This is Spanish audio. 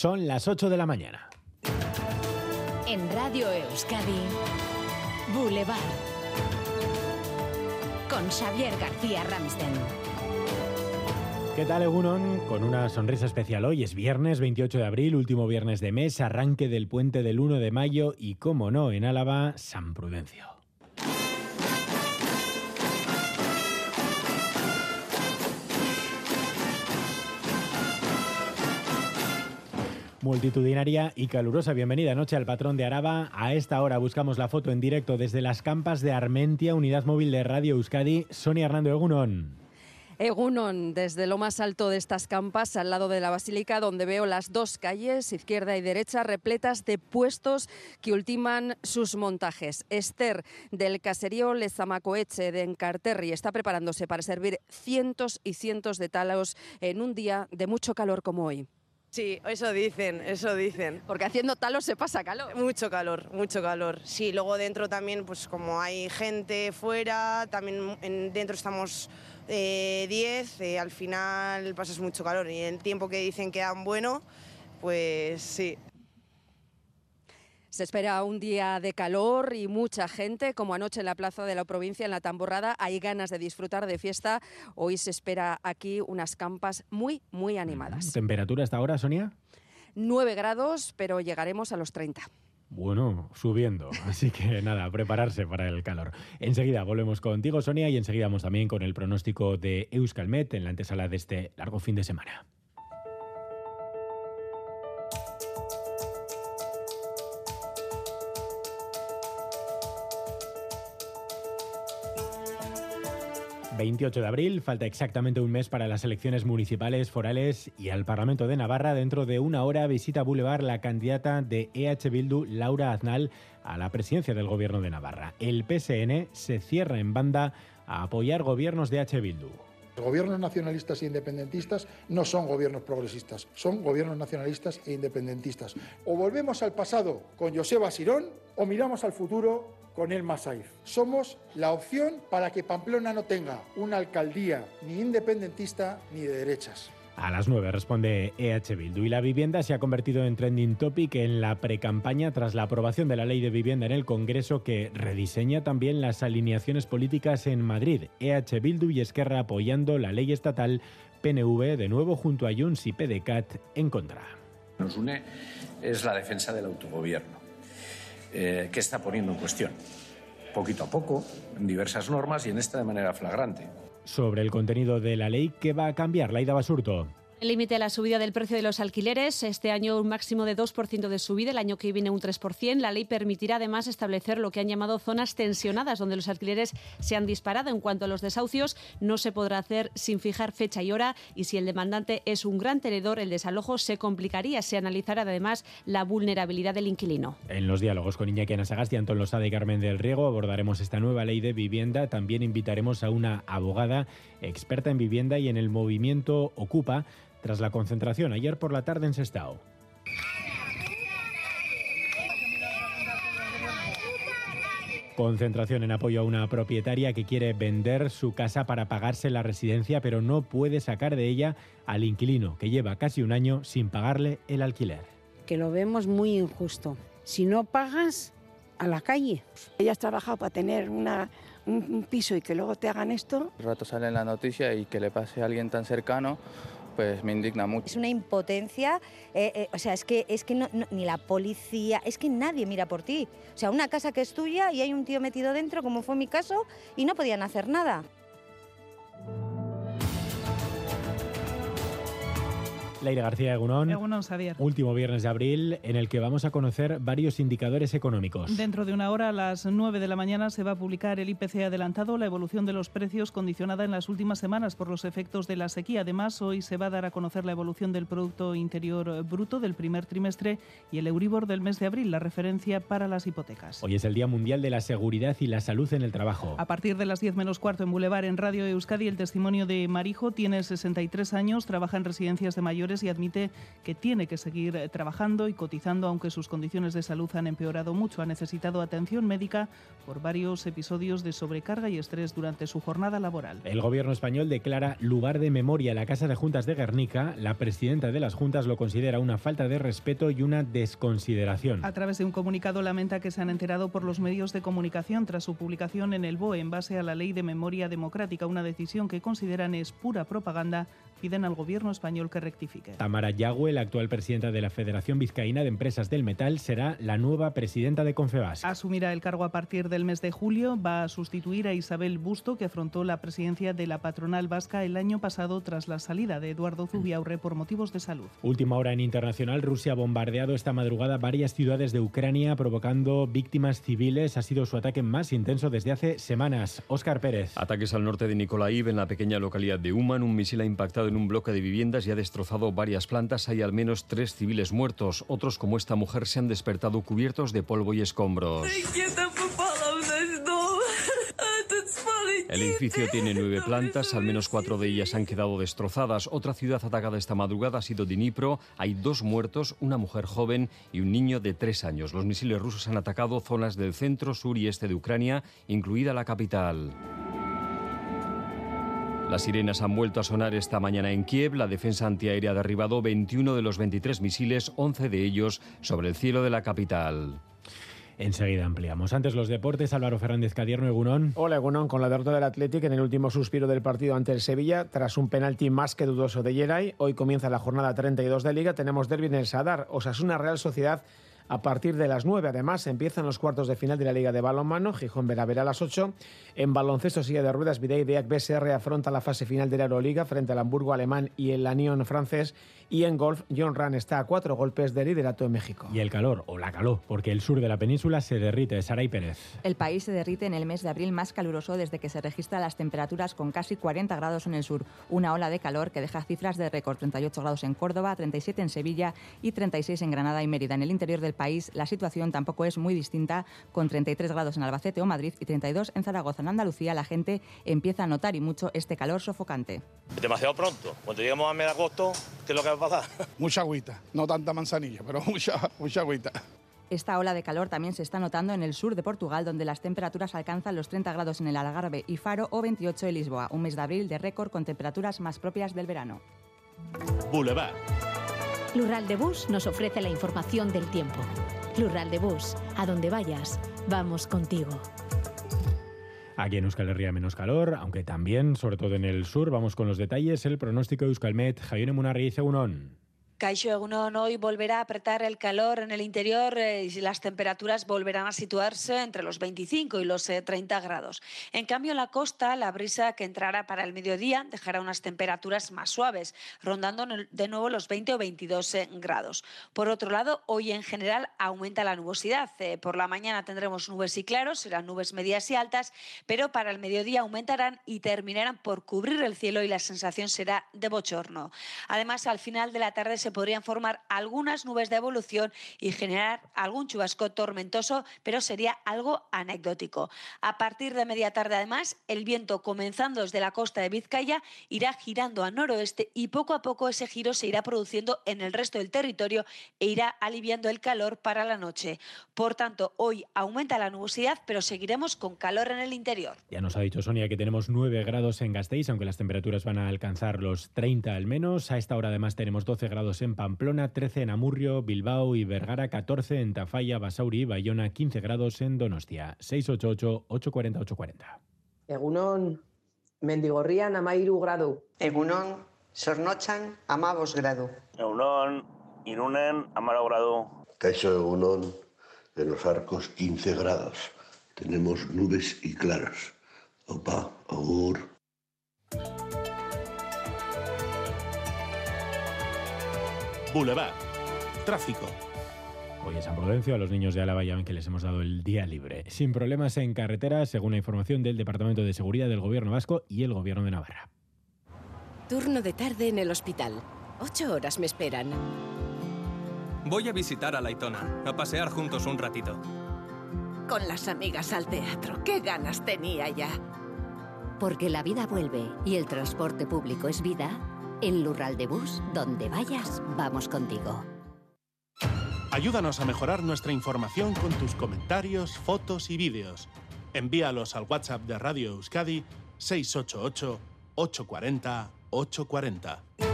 Son las 8 de la mañana. En Radio Euskadi, Boulevard. Con Xavier García Ramsten. ¿Qué tal, Egunon? Con una sonrisa especial hoy. Es viernes 28 de abril, último viernes de mes, arranque del puente del 1 de mayo y, como no, en Álava, San Prudencio. Multitudinaria y calurosa bienvenida noche al patrón de Araba. A esta hora buscamos la foto en directo desde las campas de Armentia, unidad móvil de Radio Euskadi. Sonia Hernando Egunon. Egunon, desde lo más alto de estas campas, al lado de la basílica, donde veo las dos calles, izquierda y derecha, repletas de puestos que ultiman sus montajes. Esther, del caserío Lezamacoeche de Encarterri, está preparándose para servir cientos y cientos de talos en un día de mucho calor como hoy. Sí, eso dicen, eso dicen. Porque haciendo talos se pasa calor. Mucho calor, mucho calor. Sí, luego dentro también, pues como hay gente fuera, también en, dentro estamos 10, eh, eh, al final pasas mucho calor y el tiempo que dicen que dan bueno, pues sí, se espera un día de calor y mucha gente, como anoche en la plaza de la provincia, en la Tamborrada. Hay ganas de disfrutar de fiesta. Hoy se espera aquí unas campas muy, muy animadas. ¿Temperatura hasta ahora, Sonia? 9 grados, pero llegaremos a los 30. Bueno, subiendo. Así que nada, prepararse para el calor. Enseguida volvemos contigo, Sonia, y enseguida vamos también con el pronóstico de Euskalmet en la antesala de este largo fin de semana. 28 de abril, falta exactamente un mes para las elecciones municipales, forales y al Parlamento de Navarra. Dentro de una hora visita Boulevard la candidata de EH Bildu, Laura Aznal, a la presidencia del Gobierno de Navarra. El PSN se cierra en banda a apoyar gobiernos de EH Bildu. Los gobiernos nacionalistas e independentistas no son gobiernos progresistas, son gobiernos nacionalistas e independentistas. O volvemos al pasado con Joseba Sirón o miramos al futuro con el Masaif. Somos la opción para que Pamplona no tenga una alcaldía ni independentista ni de derechas. A las 9 responde EH Bildu y la vivienda se ha convertido en trending topic en la precampaña tras la aprobación de la ley de vivienda en el Congreso que rediseña también las alineaciones políticas en Madrid. EH Bildu y Esquerra apoyando la ley estatal, PNV de nuevo junto a Junts y PDCAT en contra. Nos une es la defensa del autogobierno eh, que está poniendo en cuestión, poquito a poco, en diversas normas y en esta de manera flagrante. Sobre el contenido de la ley, ¿qué va a cambiar Laida Basurto? El límite a la subida del precio de los alquileres, este año un máximo de 2% de subida, el año que viene un 3%. La ley permitirá además establecer lo que han llamado zonas tensionadas, donde los alquileres se han disparado. En cuanto a los desahucios, no se podrá hacer sin fijar fecha y hora y si el demandante es un gran tenedor, el desalojo se complicaría. Se analizará además la vulnerabilidad del inquilino. En los diálogos con Iñaki Anasagasti, Antón Losada y Carmen del Riego abordaremos esta nueva ley de vivienda. También invitaremos a una abogada experta en vivienda y en el movimiento Ocupa tras la concentración ayer por la tarde en Sestao. Concentración en apoyo a una propietaria que quiere vender su casa para pagarse la residencia, pero no puede sacar de ella al inquilino, que lleva casi un año sin pagarle el alquiler. Que lo vemos muy injusto. Si no pagas, a la calle. Ella has trabajado para tener una, un, piso y que luego te hagan esto. Un rato sale en la noticia y que le pase a alguien tan cercano pues me indigna mucho. Es una impotencia, eh, eh, o sea, es que, es que ni la policía, es que nadie mira por ti. O sea, una casa que es tuya y hay un tío metido dentro, como fue mi caso, y no podían hacer nada. Leire García Egunón. Egunon, Xavier. Último viernes de abril en el que vamos a conocer varios indicadores económicos. Dentro de una hora, a las 9 de la mañana, se va a publicar el IPC adelantado, la evolución de los precios condicionada en las últimas semanas por los efectos de la sequía. Además, hoy se va a dar a conocer la evolución del Producto Interior Bruto del primer trimestre y el Euribor del mes de abril, la referencia para las hipotecas. Hoy es el Día Mundial de la Seguridad y la Salud en el Trabajo. A partir de las 10 menos cuarto en Boulevard, en Radio Euskadi, el testimonio de Marijo tiene 63 años, trabaja en residencias de mayores y admite que tiene que seguir eh, trabajando y cotizando, aunque sus condiciones de salud han empeorado mucho. Ha necesitado atención médica por varios episodios de sobrecarga y estrés durante su jornada laboral. El gobierno español declara lugar de memoria la Casa de Juntas de Guernica. La presidenta de las Juntas lo considera una falta de respeto y una desconsideración. A través de un comunicado lamenta que se han enterado por los medios de comunicación tras su publicación en el BOE en base a la Ley de Memoria Democrática, una decisión que consideran es pura propaganda piden al gobierno español que rectifique. Tamara Yagüe, la actual presidenta de la Federación Vizcaína de Empresas del Metal, será la nueva presidenta de Confebas. Asumirá el cargo a partir del mes de julio. Va a sustituir a Isabel Busto, que afrontó la presidencia de la patronal vasca el año pasado tras la salida de Eduardo Zubiaurre por motivos de salud. Última hora en internacional, Rusia ha bombardeado esta madrugada varias ciudades de Ucrania, provocando víctimas civiles. Ha sido su ataque más intenso desde hace semanas. Óscar Pérez. Ataques al norte de Nikolaiv, en la pequeña localidad de Uman. Un misil ha impactado en un bloque de viviendas y ha destrozado varias plantas. Hay al menos tres civiles muertos. Otros, como esta mujer, se han despertado cubiertos de polvo y escombros. El edificio tiene nueve plantas, al menos cuatro de ellas han quedado destrozadas. Otra ciudad atacada esta madrugada ha sido Dnipro. Hay dos muertos, una mujer joven y un niño de tres años. Los misiles rusos han atacado zonas del centro, sur y este de Ucrania, incluida la capital. Las sirenas han vuelto a sonar esta mañana en Kiev. La defensa antiaérea ha derribado 21 de los 23 misiles, 11 de ellos sobre el cielo de la capital. Enseguida ampliamos. Antes los deportes, Álvaro Fernández Cadierno, Egunón. Hola Egunón, con la derrota del Athletic en el último suspiro del partido ante el Sevilla, tras un penalti más que dudoso de Yeray. Hoy comienza la jornada 32 de Liga. Tenemos derbi en el Sadar, Osasuna Real Sociedad a partir de las 9. Además, empiezan los cuartos de final de la Liga de Balonmano. Gijón verá a las 8. En baloncesto, silla de ruedas, Videy Deac BSR afronta la fase final de la Euroliga frente al Hamburgo alemán y el Lanion francés. Y en golf, John Ran está a cuatro golpes de liderato en México. Y el calor, o la calor, porque el sur de la península se derrite. Saray Pérez. El país se derrite en el mes de abril más caluroso desde que se registran las temperaturas con casi 40 grados en el sur. Una ola de calor que deja cifras de récord: 38 grados en Córdoba, 37 en Sevilla y 36 en Granada y Mérida. En el interior del país, la situación tampoco es muy distinta, con 33 grados en Albacete o Madrid y 32 en Zaragoza. En Andalucía, la gente empieza a notar y mucho este calor sofocante. Demasiado pronto. Cuando lleguemos a medio agosto, ¿qué es lo que va a pasar? Mucha agüita, no tanta manzanilla, pero mucha, mucha agüita. Esta ola de calor también se está notando en el sur de Portugal, donde las temperaturas alcanzan los 30 grados en el Algarve y Faro o 28 en Lisboa, un mes de abril de récord con temperaturas más propias del verano. Boulevard. Lural de Bus nos ofrece la información del tiempo. Lural de Bus, a donde vayas, vamos contigo. Aquí en Euskal Herria menos calor, aunque también, sobre todo en el sur, vamos con los detalles. El pronóstico de Euskalmet, Javier Munarri, Segunón. Caixo Egunon hoy volverá a apretar el calor en el interior eh, y las temperaturas volverán a situarse entre los 25 y los 30 eh, grados. En cambio, en la costa, la brisa que entrará para el mediodía dejará unas temperaturas más suaves, rondando de nuevo los 20 o 22 eh, grados. Por otro lado, hoy en general aumenta la nubosidad. por la mañana tendremos nubes y claros, serán nubes medias y altas, pero para el mediodía aumentarán y terminarán por cubrir el cielo y la sensación será de bochorno. Además, al final de la tarde se podrían formar algunas nubes de evolución y generar algún chubasco tormentoso, pero sería algo anecdótico. A partir de media tarde, además, el viento comenzando desde la costa de Vizcaya irá girando a noroeste y poco a poco ese giro se irá produciendo en el resto del territorio e irá aliviando el calor para la noche. Por tanto, hoy aumenta la nubosidad, pero seguiremos con calor en el interior. Ya nos ha dicho Sonia que tenemos 9 grados en Gasteiz, aunque las temperaturas van a alcanzar los 30 al menos. A esta hora además tenemos 12 grados en Pamplona, 13 en Amurrio, Bilbao y Vergara, 14 en Tafalla, Basauri, Bayona, 15 grados en Donostia, 688-840-840. Egunon, Mendigorrian amairu gradu. Egunon, Sornochan amabos gradu. Egunon, Irunen amaro gradu. Caixo Egunon, en los arcos 15 grados. Tenemos nubes y claros. Opa, agur. Boulevard. Tráfico. Hoy en San Prudencio a los niños de Álava ya ven que les hemos dado el día libre. Sin problemas en carretera, según la información del Departamento de Seguridad del Gobierno Vasco y el Gobierno de Navarra. Turno de tarde en el hospital. Ocho horas me esperan. Voy a visitar a Laitona, a pasear juntos un ratito. Con las amigas al teatro. ¡Qué ganas tenía ya! Porque la vida vuelve y el transporte público es vida. En Lural de Bus, donde vayas, vamos contigo. Ayúdanos a mejorar nuestra información con tus comentarios, fotos y vídeos. Envíalos al WhatsApp de Radio Euskadi 688 840 840.